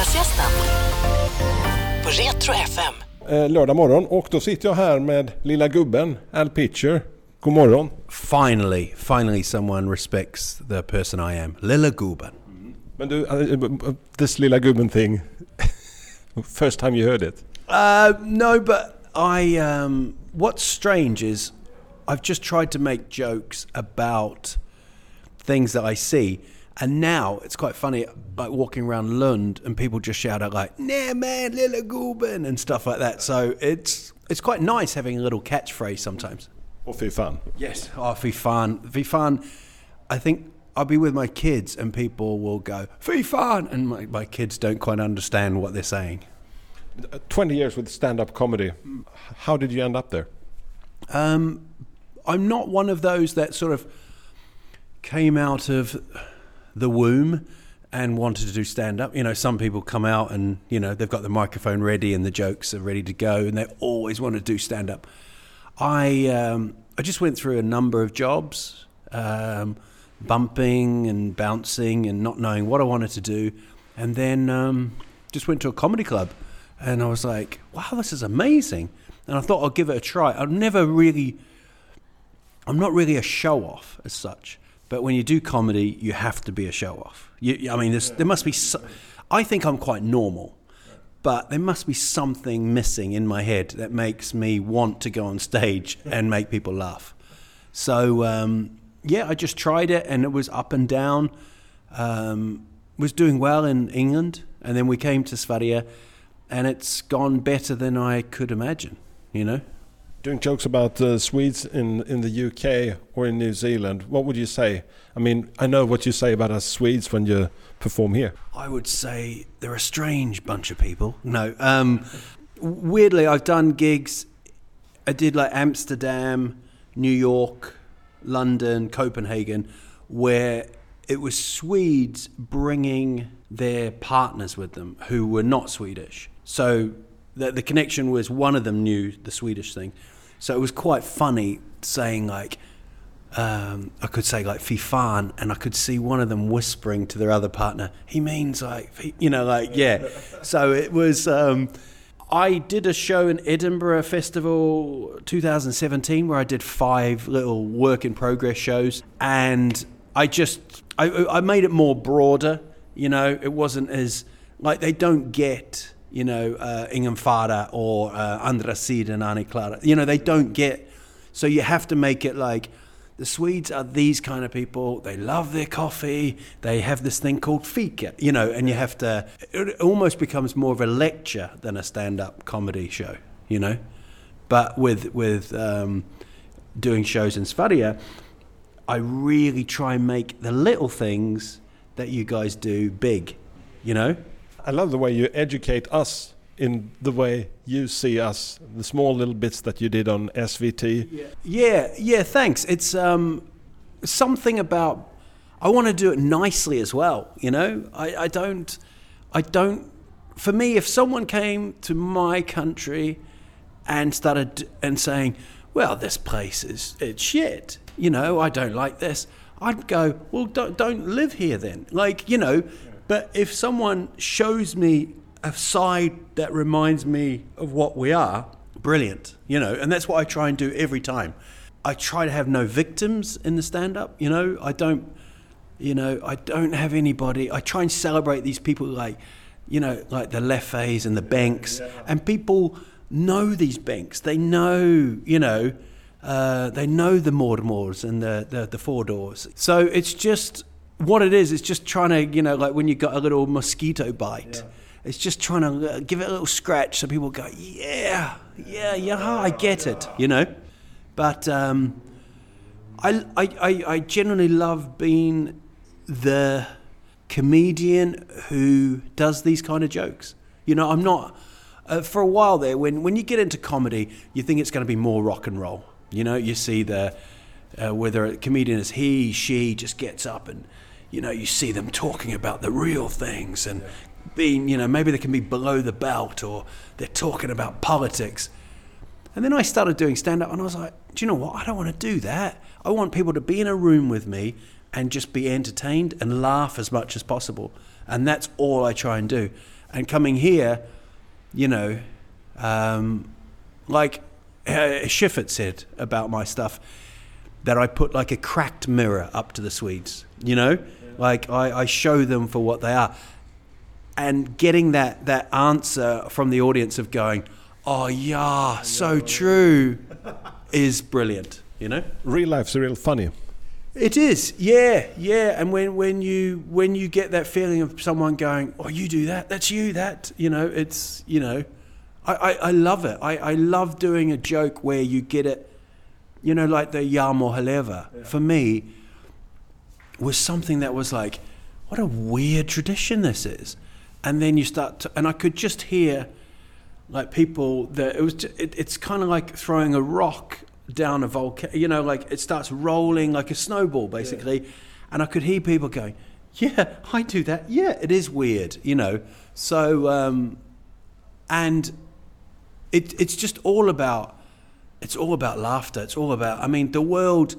Fredagsgästen på Retro FM. Eh, lördag morgon och då sitter jag här med lilla gubben Al Pitcher. God morgon. Finally, finally someone respects the person I am. Lilla Guben. Men du, uh, this lilla gubben thing. First time you heard it. Uh, no, but I. Um, what's strange is I've just tried to make jokes about things that I see. And now it's quite funny, like walking around Lund and people just shout out like "Nah, man, Lilla Guben" and stuff like that. So it's it's quite nice having a little catchphrase sometimes. Och fy fan. Yes. Oh, fy fan. Fy fan. I think I'll be with my kids and people will go, fy fan. And my, my kids don't quite understand what they're saying. Uh, 20 years with stand-up comedy. How did you end up there? Um, I'm not one of those that sort of came out of the womb and wanted to do stand up. You know, some people come out and, you know, they've got the microphone ready and the jokes are ready to go and they always want to do stand up. I um, I just went through a number of jobs, um, bumping and bouncing and not knowing what I wanted to do, and then um, just went to a comedy club, and I was like, "Wow, this is amazing!" And I thought I'll give it a try. I've never really, I'm not really a show off as such, but when you do comedy, you have to be a show off. You, I mean, there must be. So, I think I'm quite normal but there must be something missing in my head that makes me want to go on stage and make people laugh. So um, yeah, I just tried it, and it was up and down. Um, was doing well in England, and then we came to Sverige, and it's gone better than I could imagine. You know doing jokes about uh, Swedes in, in the UK or in New Zealand, what would you say? I mean, I know what you say about us Swedes when you perform here. I would say they're a strange bunch of people. No, um, weirdly, I've done gigs. I did like Amsterdam, New York, London, Copenhagen, where it was Swedes bringing their partners with them who were not Swedish. So the, the connection was one of them knew the Swedish thing. So it was quite funny saying like, um, I could say like fifan, and I could see one of them whispering to their other partner, he means like, you know, like, yeah. So it was, um, I did a show in Edinburgh Festival 2017 where I did five little work in progress shows, and I just, I, I made it more broader, you know, it wasn't as, like, they don't get you know, uh, Fara or uh, Andra Sidan Ani Clara. You know, they don't get. So you have to make it like the Swedes are these kind of people. They love their coffee. They have this thing called fika, you know, and you have to. It almost becomes more of a lecture than a stand-up comedy show, you know. But with with um, doing shows in Sverige, I really try and make the little things that you guys do big, you know. I love the way you educate us in the way you see us, the small little bits that you did on SVT. Yeah, yeah, yeah thanks. It's um, something about I want to do it nicely as well. You know, I, I don't, I don't. For me, if someone came to my country and started and saying, "Well, this place is it's shit," you know, I don't like this. I'd go, "Well, don't don't live here then." Like, you know, but if someone shows me a side that reminds me of what we are, brilliant, you know, and that's what I try and do every time. I try to have no victims in the stand up, you know, I don't, you know, I don't have anybody. I try and celebrate these people like, you know, like the Leffes and the Banks, and people know these banks. They know, you know, uh, they know the Mormors and the, the, the Four Doors. So it's just what it is, it's just trying to, you know, like when you got a little mosquito bite. Yeah. It's just trying to uh, give it a little scratch so people go, yeah, yeah, yeah, I get it, you know. But um, I, I, I generally love being the comedian who does these kind of jokes. You know, I'm not. Uh, for a while there, when when you get into comedy, you think it's going to be more rock and roll. You know, you see the uh, whether a comedian is he, she, just gets up and you know, you see them talking about the real things and being, you know, maybe they can be below the belt or they're talking about politics. And then I started doing stand up and I was like, do you know what? I don't want to do that. I want people to be in a room with me and just be entertained and laugh as much as possible. And that's all I try and do. And coming here, you know, um, like uh, Schyffert said about my stuff, that I put like a cracked mirror up to the Swedes, you know? Like I, I show them for what they are. And getting that, that answer from the audience of going, oh, yeah, so true, is brilliant, you know? Real life's real funny. It is, yeah, yeah. And when, when you when you get that feeling of someone going, "Oh, you do that. That's you." That you know, it's you know, I, I, I love it. I, I love doing a joke where you get it, you know, like the Yam or Haleva. For me, was something that was like, what a weird tradition this is. And then you start to, and I could just hear like people that it was, ju- it, it's kind of like throwing a rock down a volcano, you know, like it starts rolling like a snowball basically. And I could hear people going, yeah, I do that. Yeah, it is weird, you know. So, um, and it, it's just all about it's all about laughter. It's all about. I mean, the world.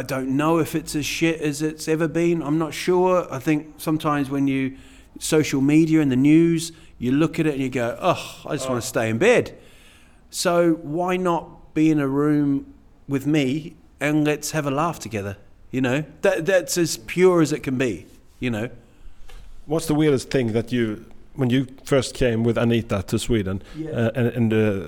I don't know if it's as shit as it's ever been. I'm not sure. I think sometimes when you social media and the news, you look at it and you go, "Oh, I just want to stay in bed." So why not be in a room with me and let's have a laugh together? You know, that that's as pure as it can be. You know. What's the weirdest thing that you, when you first came with Anita to Sweden, Yeah. uh, and, and uh,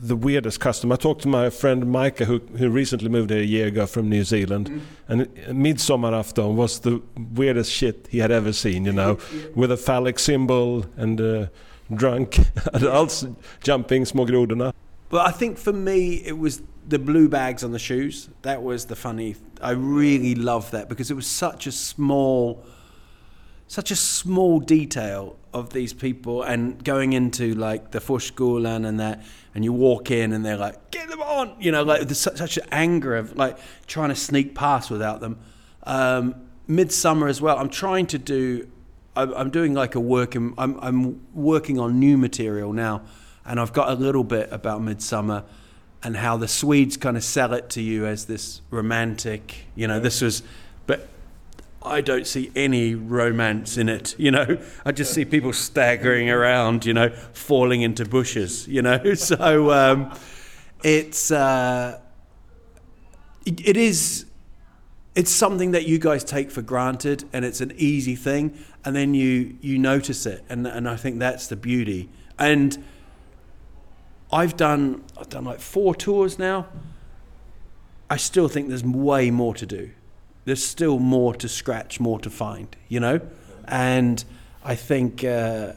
the weirdest custom? I talked to my friend Micah, who, who recently moved here a year ago from New Zealand, and Midsummer Midsommarafton was the weirdest shit he had ever seen, you know, with a phallic symbol and uh, drunk adults jumping små grodorna. But I think for me, it was the blue bags on the shoes. That was the funny. I really loved that because it was such a small, such a small detail of these people and going into like the Fushgulan and that, and you walk in and they're like, "Get them on!" You know, like there's such, such an anger of like trying to sneak past without them. Um, Midsummer as well. I'm trying to do. I'm, I'm doing like a work. In, I'm I'm working on new material now, and I've got a little bit about Midsummer and how the Swedes kind of sell it to you as this romantic. You know, this was, but I don't see any romance in it. You know, I just see people staggering around. You know, falling into bushes. You know, so um, it's uh, it, it is it's something that you guys take for granted and it's an easy thing and then you you notice it and and I think that's the beauty and I've done I've done like four tours now I still think there's way more to do there's still more to scratch more to find you know and I think uh,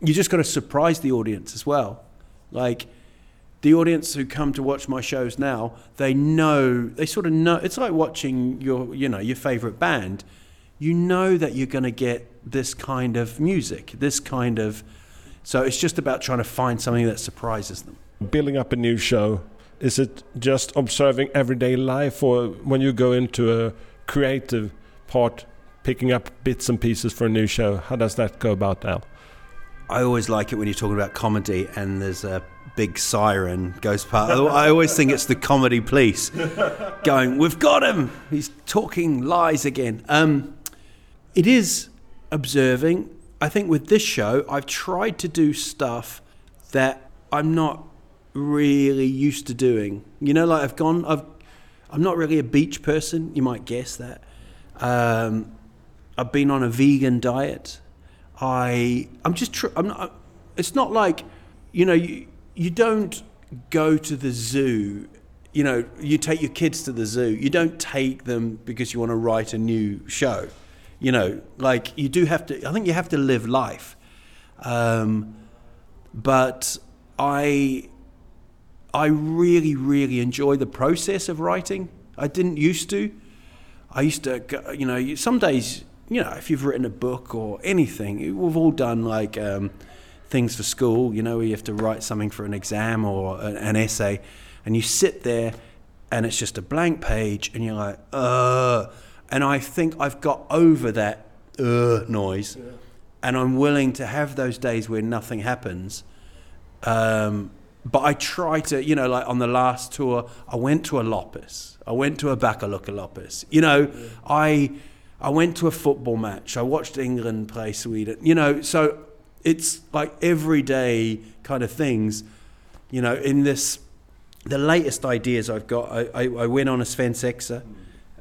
you just got to surprise the audience as well like the audience who come to watch my shows now, they know, they sort of know. It's like watching your, you know, your favorite band. You know that you're going to get this kind of music, this kind of. So it's just about trying to find something that surprises them. Building up a new show, is it just observing everyday life, or when you go into a creative part, picking up bits and pieces for a new show? How does that go about now? I always like it when you're talking about comedy and there's a big siren goes past. I always think it's the comedy police going, "We've got him! He's talking lies again." Um, it is observing. I think with this show, I've tried to do stuff that I'm not really used to doing. You know, like I've gone. I've. I'm not really a beach person. You might guess that. Um, I've been on a vegan diet. I I'm just tr- I'm not it's not like you know you you don't go to the zoo you know you take your kids to the zoo you don't take them because you want to write a new show you know like you do have to I think you have to live life um, but I I really really enjoy the process of writing. I didn't used to. I used to, you know, some days, you know, if you've written a book or anything, we've all done like um, things for school, you know, where you have to write something for an exam or an, an essay, and you sit there and it's just a blank page, and you're like, uh, and I think I've got over that uh noise, and I'm willing to have those days where nothing happens. Um, but I try to, you know, like on the last tour, I went to a loppis, I went to a bakluckeloppis. You know, I I went to a football match. I watched England play Sweden. You know, so it's like everyday kind of things. You know, in this, the latest ideas I've got. I, I, I went on a Svensexa,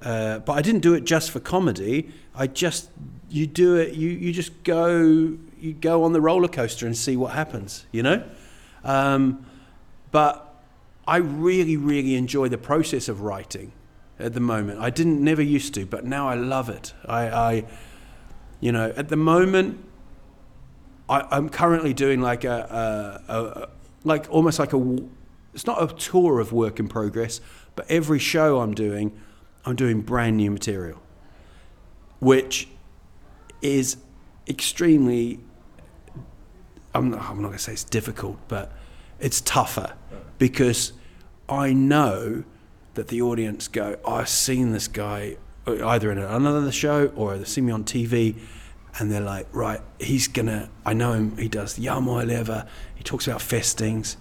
uh, but I didn't do it just for comedy. I just you do it. You you just go you go on the roller coaster and see what happens. You know, um, but I really really enjoy the process of writing at the moment. I didn't never used to, but now I love it. I, I you know, at the moment, I, I'm currently doing like a, a, a like almost like a it's not a tour of work in progress, but every show I'm doing, I'm doing brand new material, which is extremely. I'm I'm not to say it's difficult, but it's tougher because I know that the audience go, oh, I've seen this guy either in another show or they see me on TV and they're like, right, he's gonna, I know him, he does Yamo Eleva, he talks about festings,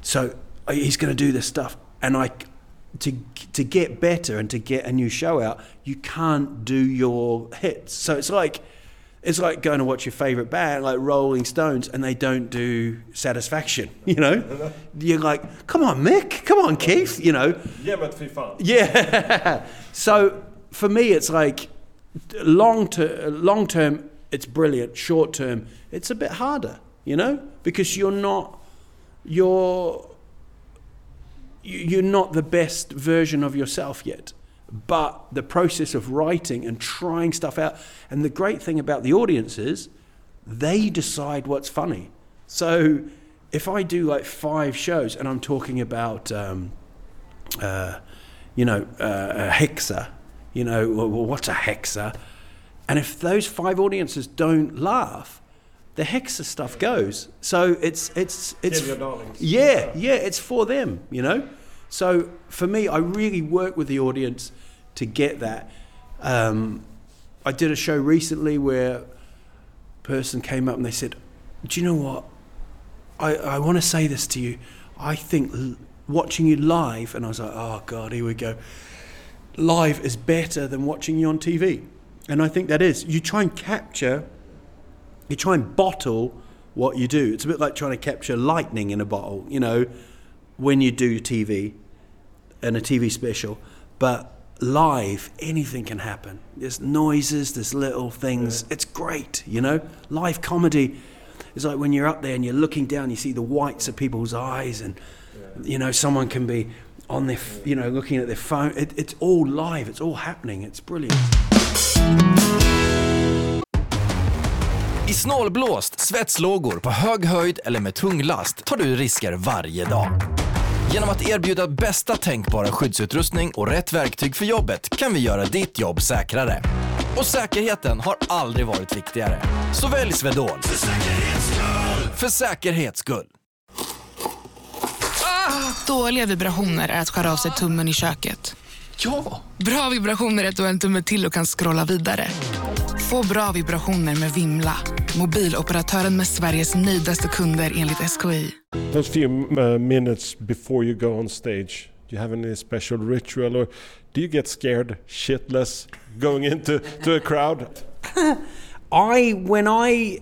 so he's gonna do this stuff. And I, to, to get better and to get a new show out, you can't do your hits. So it's like, it's like going to watch your favorite band, like Rolling Stones, and they don't do Satisfaction. You know, you're like, come on, Mick, come on, Keith. You know, Yeah, but fan. yeah. so for me, it's like long term. Long term, it's brilliant. Short term, it's a bit harder. You know, because you're not you're you're not the best version of yourself yet. But the process of writing and trying stuff out, and the great thing about the audience is they decide what's funny. So if I do like five shows and I'm talking about, um, uh, you know, uh, a hexa, you know, well, what's a hexa? And if those five audiences don't laugh, the hexa stuff goes. So it's it's it's yeah, yeah, it's for them, you know. So for me, I really work with the audience to get that. Um, I did a show recently where a person came up and they said, "Do you know what? I, I want to say this to you. I think l- watching you live, and I was like, oh God, here we go. Live is better than watching you on TV. And I think that is. You try and capture, you try and bottle what you do. It's a bit like trying to capture lightning in a bottle, you know, when you do TV and a TV special. But live, anything can happen. There's noises, there's little things. It's great, you know? Live comedy is like when you're up there and you're looking down, you see the whites of people's eyes, and, you know, someone can be on their, f- you know, looking at their phone. It, it's all live, it's all happening. It's brilliant. I snålblåst, svetslågor, på hög höjd eller med tung last tar du risker varje dag. Genom att erbjuda bästa tänkbara skyddsutrustning och rätt verktyg för jobbet kan vi göra ditt jobb säkrare. Och säkerheten har aldrig varit viktigare. Så välj Swedol. För säkerhets skull! För säkerhets skull. Dåliga vibrationer är att skära av sig tummen i köket. Ja! Bra vibrationer är att du har en tumme till och kan scrolla vidare. Få bra vibrationer med Vimla. Mobiloperatören med Sveriges nöjdaste kunder enligt SKI. Those few uh, minutes before you go on stage, do you have any special ritual or do you get scared shitless going into to a crowd? I when I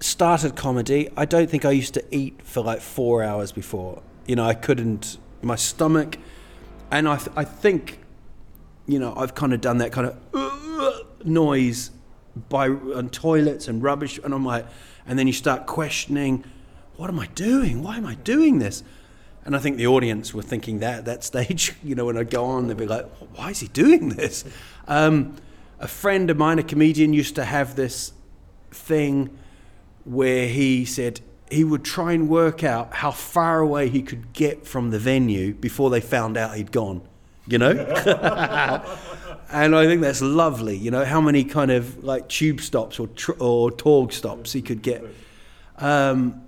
started comedy, I don't think I used to eat for like four hours before. You know, I couldn't. My stomach, and I, th- I think, you know, I've kind of done that kind of noise by on toilets and rubbish, and I'm like, and then you start questioning, what am I doing? Why am I doing this? And I think the audience were thinking that at that stage, you know, when I go on, they'd be like, why is he doing this? Um, a friend of mine, a comedian, used to have this thing where he said he would try and work out how far away he could get from the venue before they found out he'd gone, you know? and I think that's lovely, you know, how many kind of like tube stops or, tr- or Torg stops he could get. Um,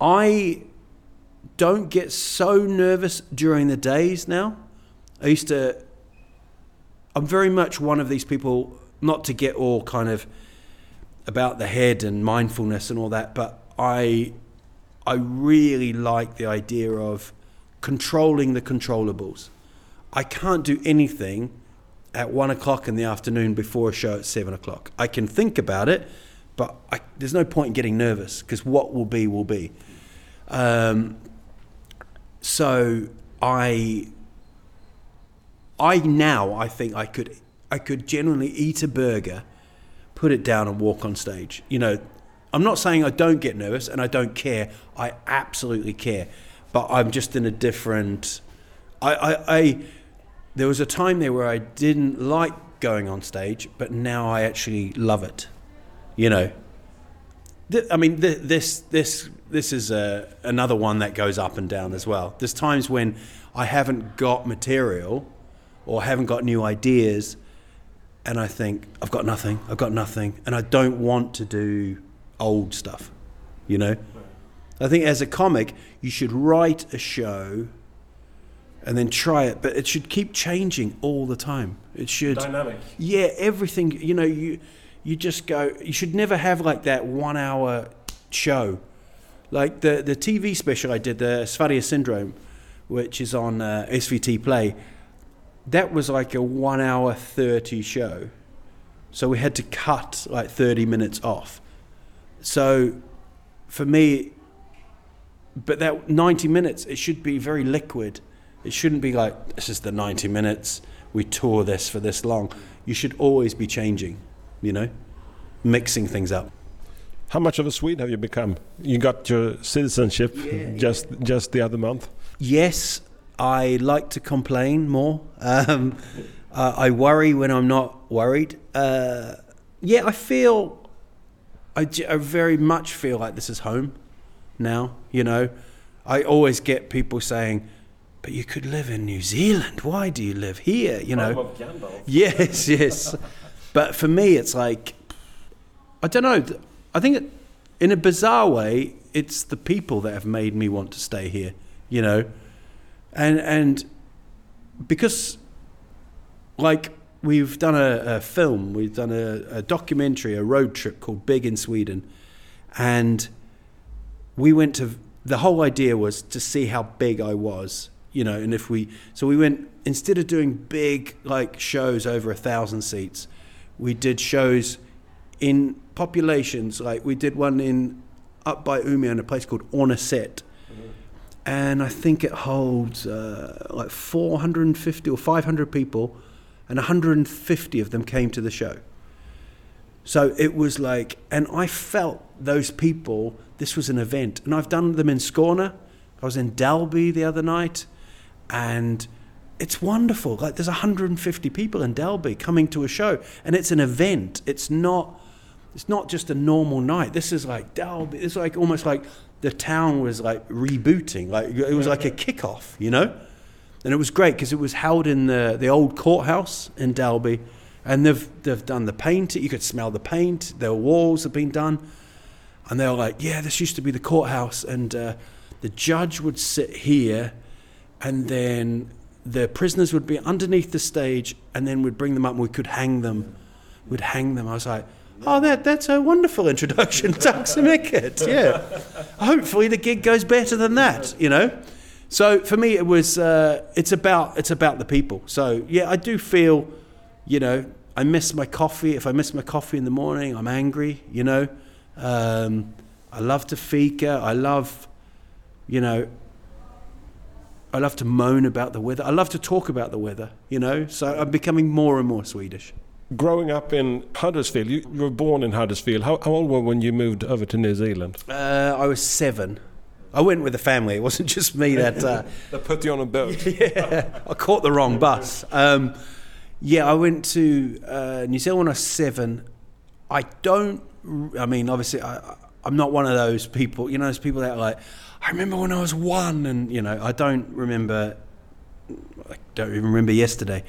I don't get so nervous during the days now. I used to. I'm very much one of these people, not to get all kind of about the head and mindfulness and all that, but I, I really like the idea of controlling the controllables. I can't do anything at one o'clock in the afternoon before a show at seven o'clock. I can think about it, but I, there's no point in getting nervous because what will be will be. Um, so I, I now I think I could I could generally eat a burger, put it down and walk on stage. You know, I'm not saying I don't get nervous and I don't care. I absolutely care, but I'm just in a different. I, I, I there was a time there where I didn't like going on stage, but now I actually love it. You know, Th- I mean, th- this this this is a, another one that goes up and down as well. There's times when I haven't got material or haven't got new ideas, and I think I've got nothing. I've got nothing, and I don't want to do old stuff. You know, I think as a comic, you should write a show and then try it, but it should keep changing all the time. It should Dynamic. Yeah, everything. You know, you you just go. You should never have like that one hour show, like the the TV special I did, the Sphadia Syndrome, which is on uh, SVT Play. That was like a one hour thirty show, so we had to cut like thirty minutes off. So, for me, but that 90 minutes, it should be very liquid. It shouldn't be like, this is the 90 minutes, we tour this for this long. You should always be changing, you know, mixing things up. How much of a Swede have you become? You got your citizenship just just the other month. Yes, I like to complain more. Um, uh, I worry when I'm not worried. Uh, yeah, I feel, I very much feel like this is home now. You know, I always get people saying, "But you could live in New Zealand. Why do you live here?" You know. Yes, yes. but for me, it's like I don't know. I think in a bizarre way, it's the people that have made me want to stay here. You know, and and because like we've done a, a film, we've done a, a documentary, a road trip called Big in Sweden, and we went to the whole idea was to see how big I was, you know, and if we so we went instead of doing big like shows over a thousand seats, we did shows in populations like we did one in up by Umeå in a place called Ornaset. And I think it holds uh, like 450 or 500 people, and 150 of them came to the show. So it was like, and I felt those people, this was an event. And I've done them in Skåne. I was in Dalby the other night, and it's wonderful. Like there's 150 people in Dalby coming to a show, and it's an event. It's not, it's not just a normal night. This is like Dalby. It's like almost like the town was like rebooting. Like it was like a kickoff, you know. And it was great because it was held in the, the old courthouse in Dalby, and they've they've done the paint. You could smell the paint. Their walls have been done, and they were like, "Yeah, this used to be the courthouse." And uh, the judge would sit here, and then the prisoners would be underneath the stage, and then we'd bring them up, and we could hang them. We'd hang them. I was like. Oh, that, that's a wonderful introduction. Så mycket. Yeah. Hopefully the gig goes better than that, you know? So for me, it was uh, it's about it's about the people. So yeah, I do feel, you know, I miss my coffee. If I miss my coffee in the morning, I'm angry. You know, um, I love Tafika. I love, you know, I love to moan about the weather. I love to talk about the weather. You know, so I'm becoming more and more Swedish. Growing up in Huddersfield, you, you were born in Huddersfield. How, how old were you when you moved over to New Zealand? Uh, I was seven. I went with the family. It wasn't just me that. Uh, That put you on a boat. yeah, I caught the wrong bus. Um, yeah, I went to uh, New Zealand when I was seven. I don't. I mean, obviously, I, I'm not one of those people. You know, those people that are like, I remember when I was one, and you know, I don't remember. I don't even remember yesterday.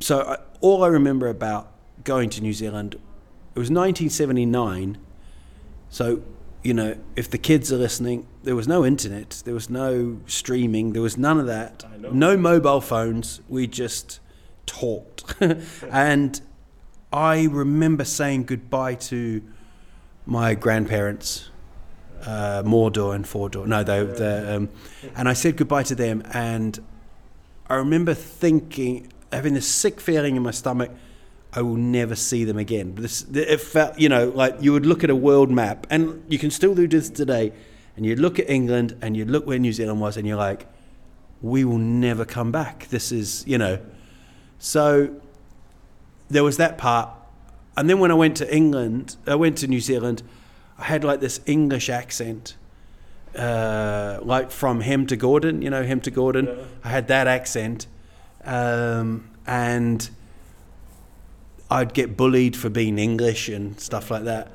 So I, all I remember about going to New Zealand, it was 1979. So, you know, if the kids are listening, there was no internet, there was no streaming, there was none of that. No mobile phones. We just talked. and I remember saying goodbye to my grandparents, uh, Mordor and Fordor. No, they, they um, and I said goodbye to them, and I remember thinking having this sick feeling in my stomach. I will never see them again. This, it felt, you know, like you would look at a world map, and you can still do this today. And you look at England, and you look where New Zealand was, and you're like, we will never come back. This is, you know. So there was that part. And then when I went to England, I went to New Zealand, I had like this English accent, uh, like from Hem to Gordon, you know, Hem to Gordon. I had that accent. Um, and I'd get bullied for being English and stuff like that.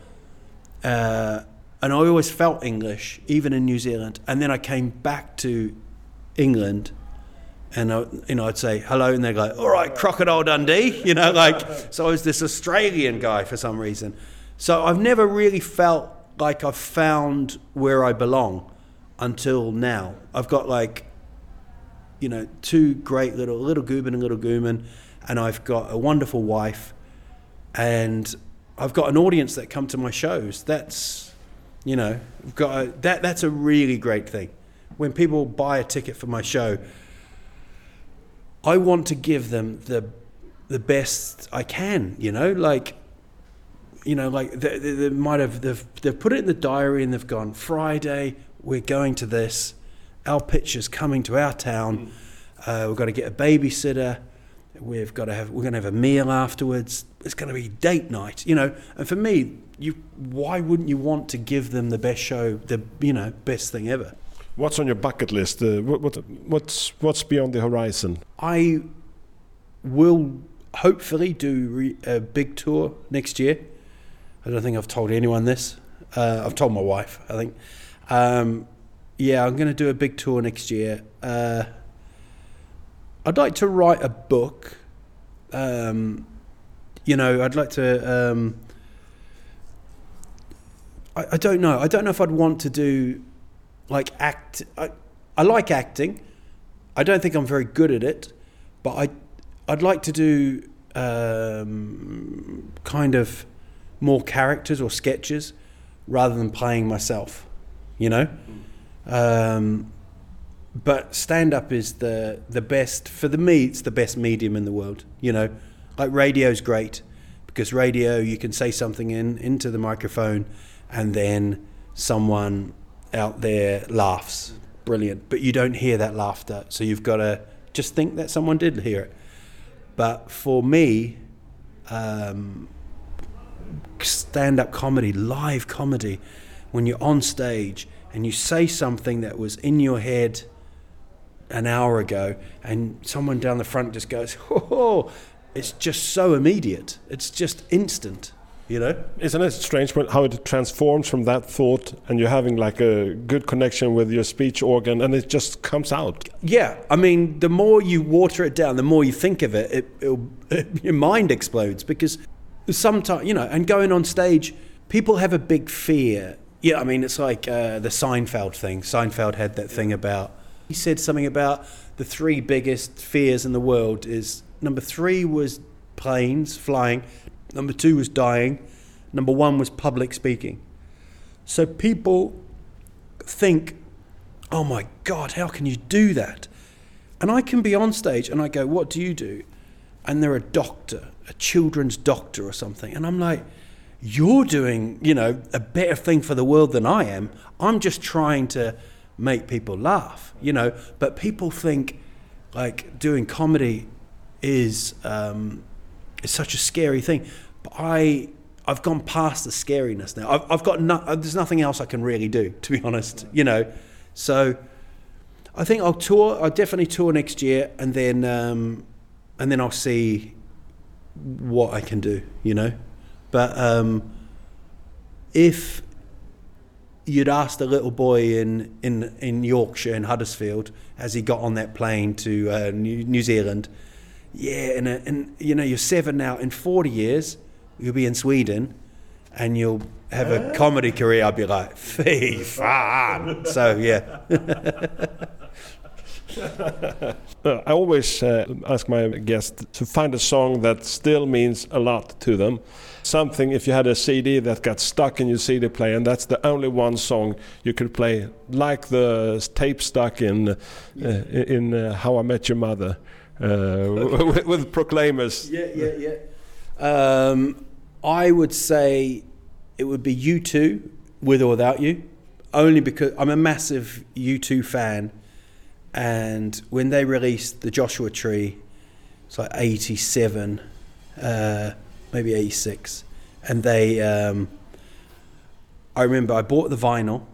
Uh, and I always felt English, even in New Zealand. And then I came back to England and I, you know, I'd say hello, and they'd go, "All right, Crocodile Dundee," you know, like. So I was this Australian guy for some reason. So I've never really felt like I've found where I belong until now. I've got like, you know, two great little little Gooban and little Gooman, and I've got a wonderful wife, and I've got an audience that come to my shows. That's, you know, I've got a, that. That's a really great thing. When people buy a ticket for my show, I want to give them the the best I can. You know, like you know, like they, they, they might have they've they've put it in the diary and they've gone Friday. We're going to this. Al Pitcher's coming to our town. Uh, we've got to get a babysitter. We've got to have we're going to have a meal afterwards. It's going to be date night. You know, and for me, you why wouldn't you want to give them the best show, the you know best thing ever? What's on your bucket list? Uh, what, what, what's what's beyond the horizon? I will hopefully do re- a big tour next year. I don't think I've told anyone this. Uh, I've told my wife, I think. Um, yeah, I'm going to do a big tour next year. Uh, I'd like to write a book. Um, you know, I'd like to. Um, I, I don't know. I don't know if I'd want to do like act. I, I like acting. I don't think I'm very good at it, but I, I'd like to do um, kind of more characters or sketches rather than playing myself, you know. Um, but stand up is the the best for the me. It's the best medium in the world, you know. Like radio's great because radio you can say something in into the microphone, and then someone out there laughs. Brilliant. But you don't hear that laughter. So you've got to just think that someone did hear it. But for me, um, stand up comedy, live comedy, when you're on stage and you say something that was in your head an hour ago and someone down the front just goes, oh, it's just so immediate. It's just instant you know? Isn't it strange how it transforms from that thought and you're having like a good connection with your speech organ and it just comes out? Yeah. I mean the more you water it down the more you think of it, it, it your mind explodes because sometimes you know and going on stage people have a big fear yeah i mean it's like uh, the seinfeld thing seinfeld had that thing about he said something about the three biggest fears in the world is number three was planes flying Number two was dying. Number one was public speaking. So people think, oh my God, how can you do that? And I can be on stage and I go, what do you do? And they're a doctor, a children's doctor or something. And I'm like, you're doing, you know, a better thing for the world than I am. I'm just trying to make people laugh, you know. But people think like doing comedy is um, it's such a scary thing. But I I've gone past the scariness now. I've, I've got no, uh, there's nothing else I can really do, to be honest. You know, so I think I'll tour. I'll definitely tour next year, and then um, and then I'll see what I can do. You know, but um, if you'd asked a little boy in, in, in Yorkshire, in Huddersfield, as he got on that plane to uh, New, New Zealand, yeah, and, and you know, you're seven now. In 40 years, you'll be in Sweden and you'll have a comedy career. I'd be like, fee fan. So, yeah. uh, I always uh, ask my guests to find a song that still means a lot to them. Something, if you had a CD that got stuck in your CD player, and that's the only one song you could play, like the tape stuck in uh, in uh, How I Met Your Mother. uh, with, with Proclaimers. Yeah, yeah, yeah. Um, I would say it would be U2, with or without you, only because I'm a massive U2 fan, and when they released the Joshua Tree, it's like '87, uh, maybe '86, and they. Um, I remember I bought the vinyl,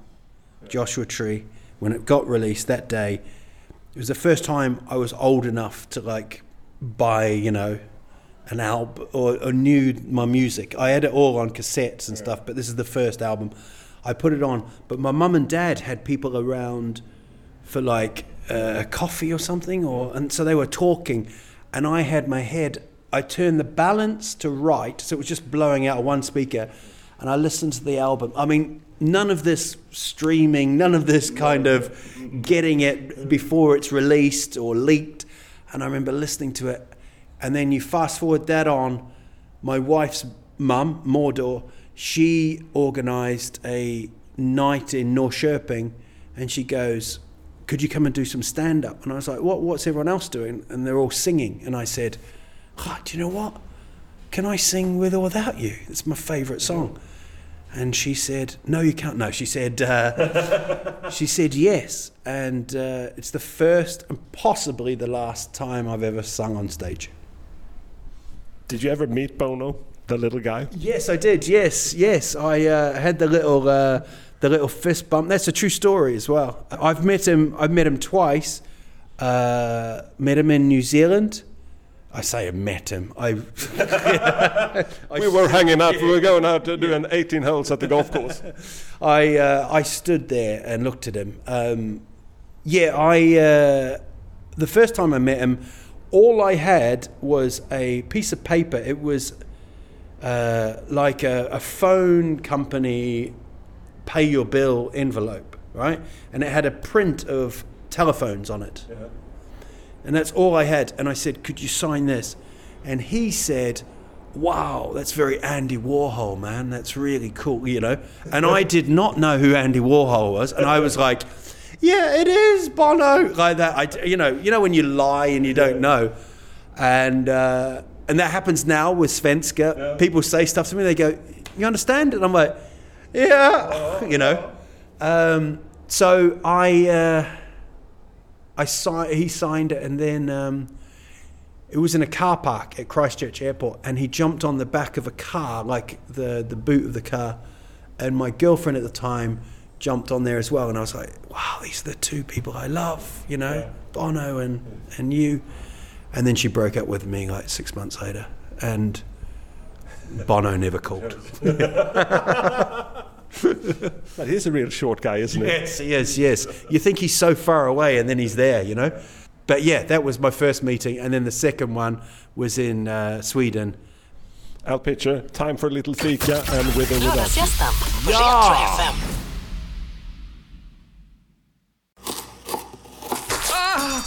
Joshua Tree, when it got released that day. It was the first time I was old enough to like buy, you know, an album or, or knew my music. I had it all on cassettes and stuff, but this is the first album. I put it on, but my mum and dad had people around for like uh, coffee or something, or and so they were talking, and I had my head. I turned the balance to right, so it was just blowing out one speaker, and I listened to the album. I mean, none of this streaming, none of this kind of getting it before it's released or leaked. And I remember listening to it, and then you fast forward that on. My wife's mum, Mordor, she organised a night in Norrköping, and she goes, "Could you come and do some stand up?" And I was like, "What? What's everyone else doing?" And they're all singing, and I said, "Ah, "Do you know what? Can I sing with or without you? It's my favourite song." And she said, "No, you can't." No, she said, uh, "She said yes." And uh, it's the first and possibly the last time I've ever sung on stage. Did you ever meet Bono, the little guy? Yes, I did. Yes, yes. I uh, had the little uh, the little fist bump. That's a true story as well. I've met him. I've met him twice. Uh, met him in New Zealand. I say I met him. I we were hanging out. We were going out to do an 18 holes at the golf course. I uh, I stood there and looked at him. Um, yeah, I uh, the first time I met him, all I had was a piece of paper. It was uh, like a, a phone company pay your bill envelope, right? And it had a print of telephones on it. And that's all I had. And I said, Could you sign this? And he said, Wow, that's very Andy Warhol, man. That's really cool, you know? And I did not know who Andy Warhol was. And I was like, Yeah, it is Bono. Like that. I, you know, you know when you lie and you don't know. And, uh, and that happens now with Svenska. People say stuff to me, they go, You understand? And I'm like, Yeah, you know. Um, so I. Uh, I si- he signed it, and then um, it was in a car park at Christchurch Airport, and he jumped on the back of a car, like the the boot of the car, and my girlfriend at the time jumped on there as well, and I was like, wow, these are the two people I love, you know, Bono and and you, and then she broke up with me like six months later, and Bono never called. But he's a real short guy, isn't he? Yes, yes, yes. You think he's so far away, and then he's there, you know. But yeah, that was my first meeting, and then the second one was in uh, Sweden. Al Pitcher, time for a little fika and with or without. Lördagsgästen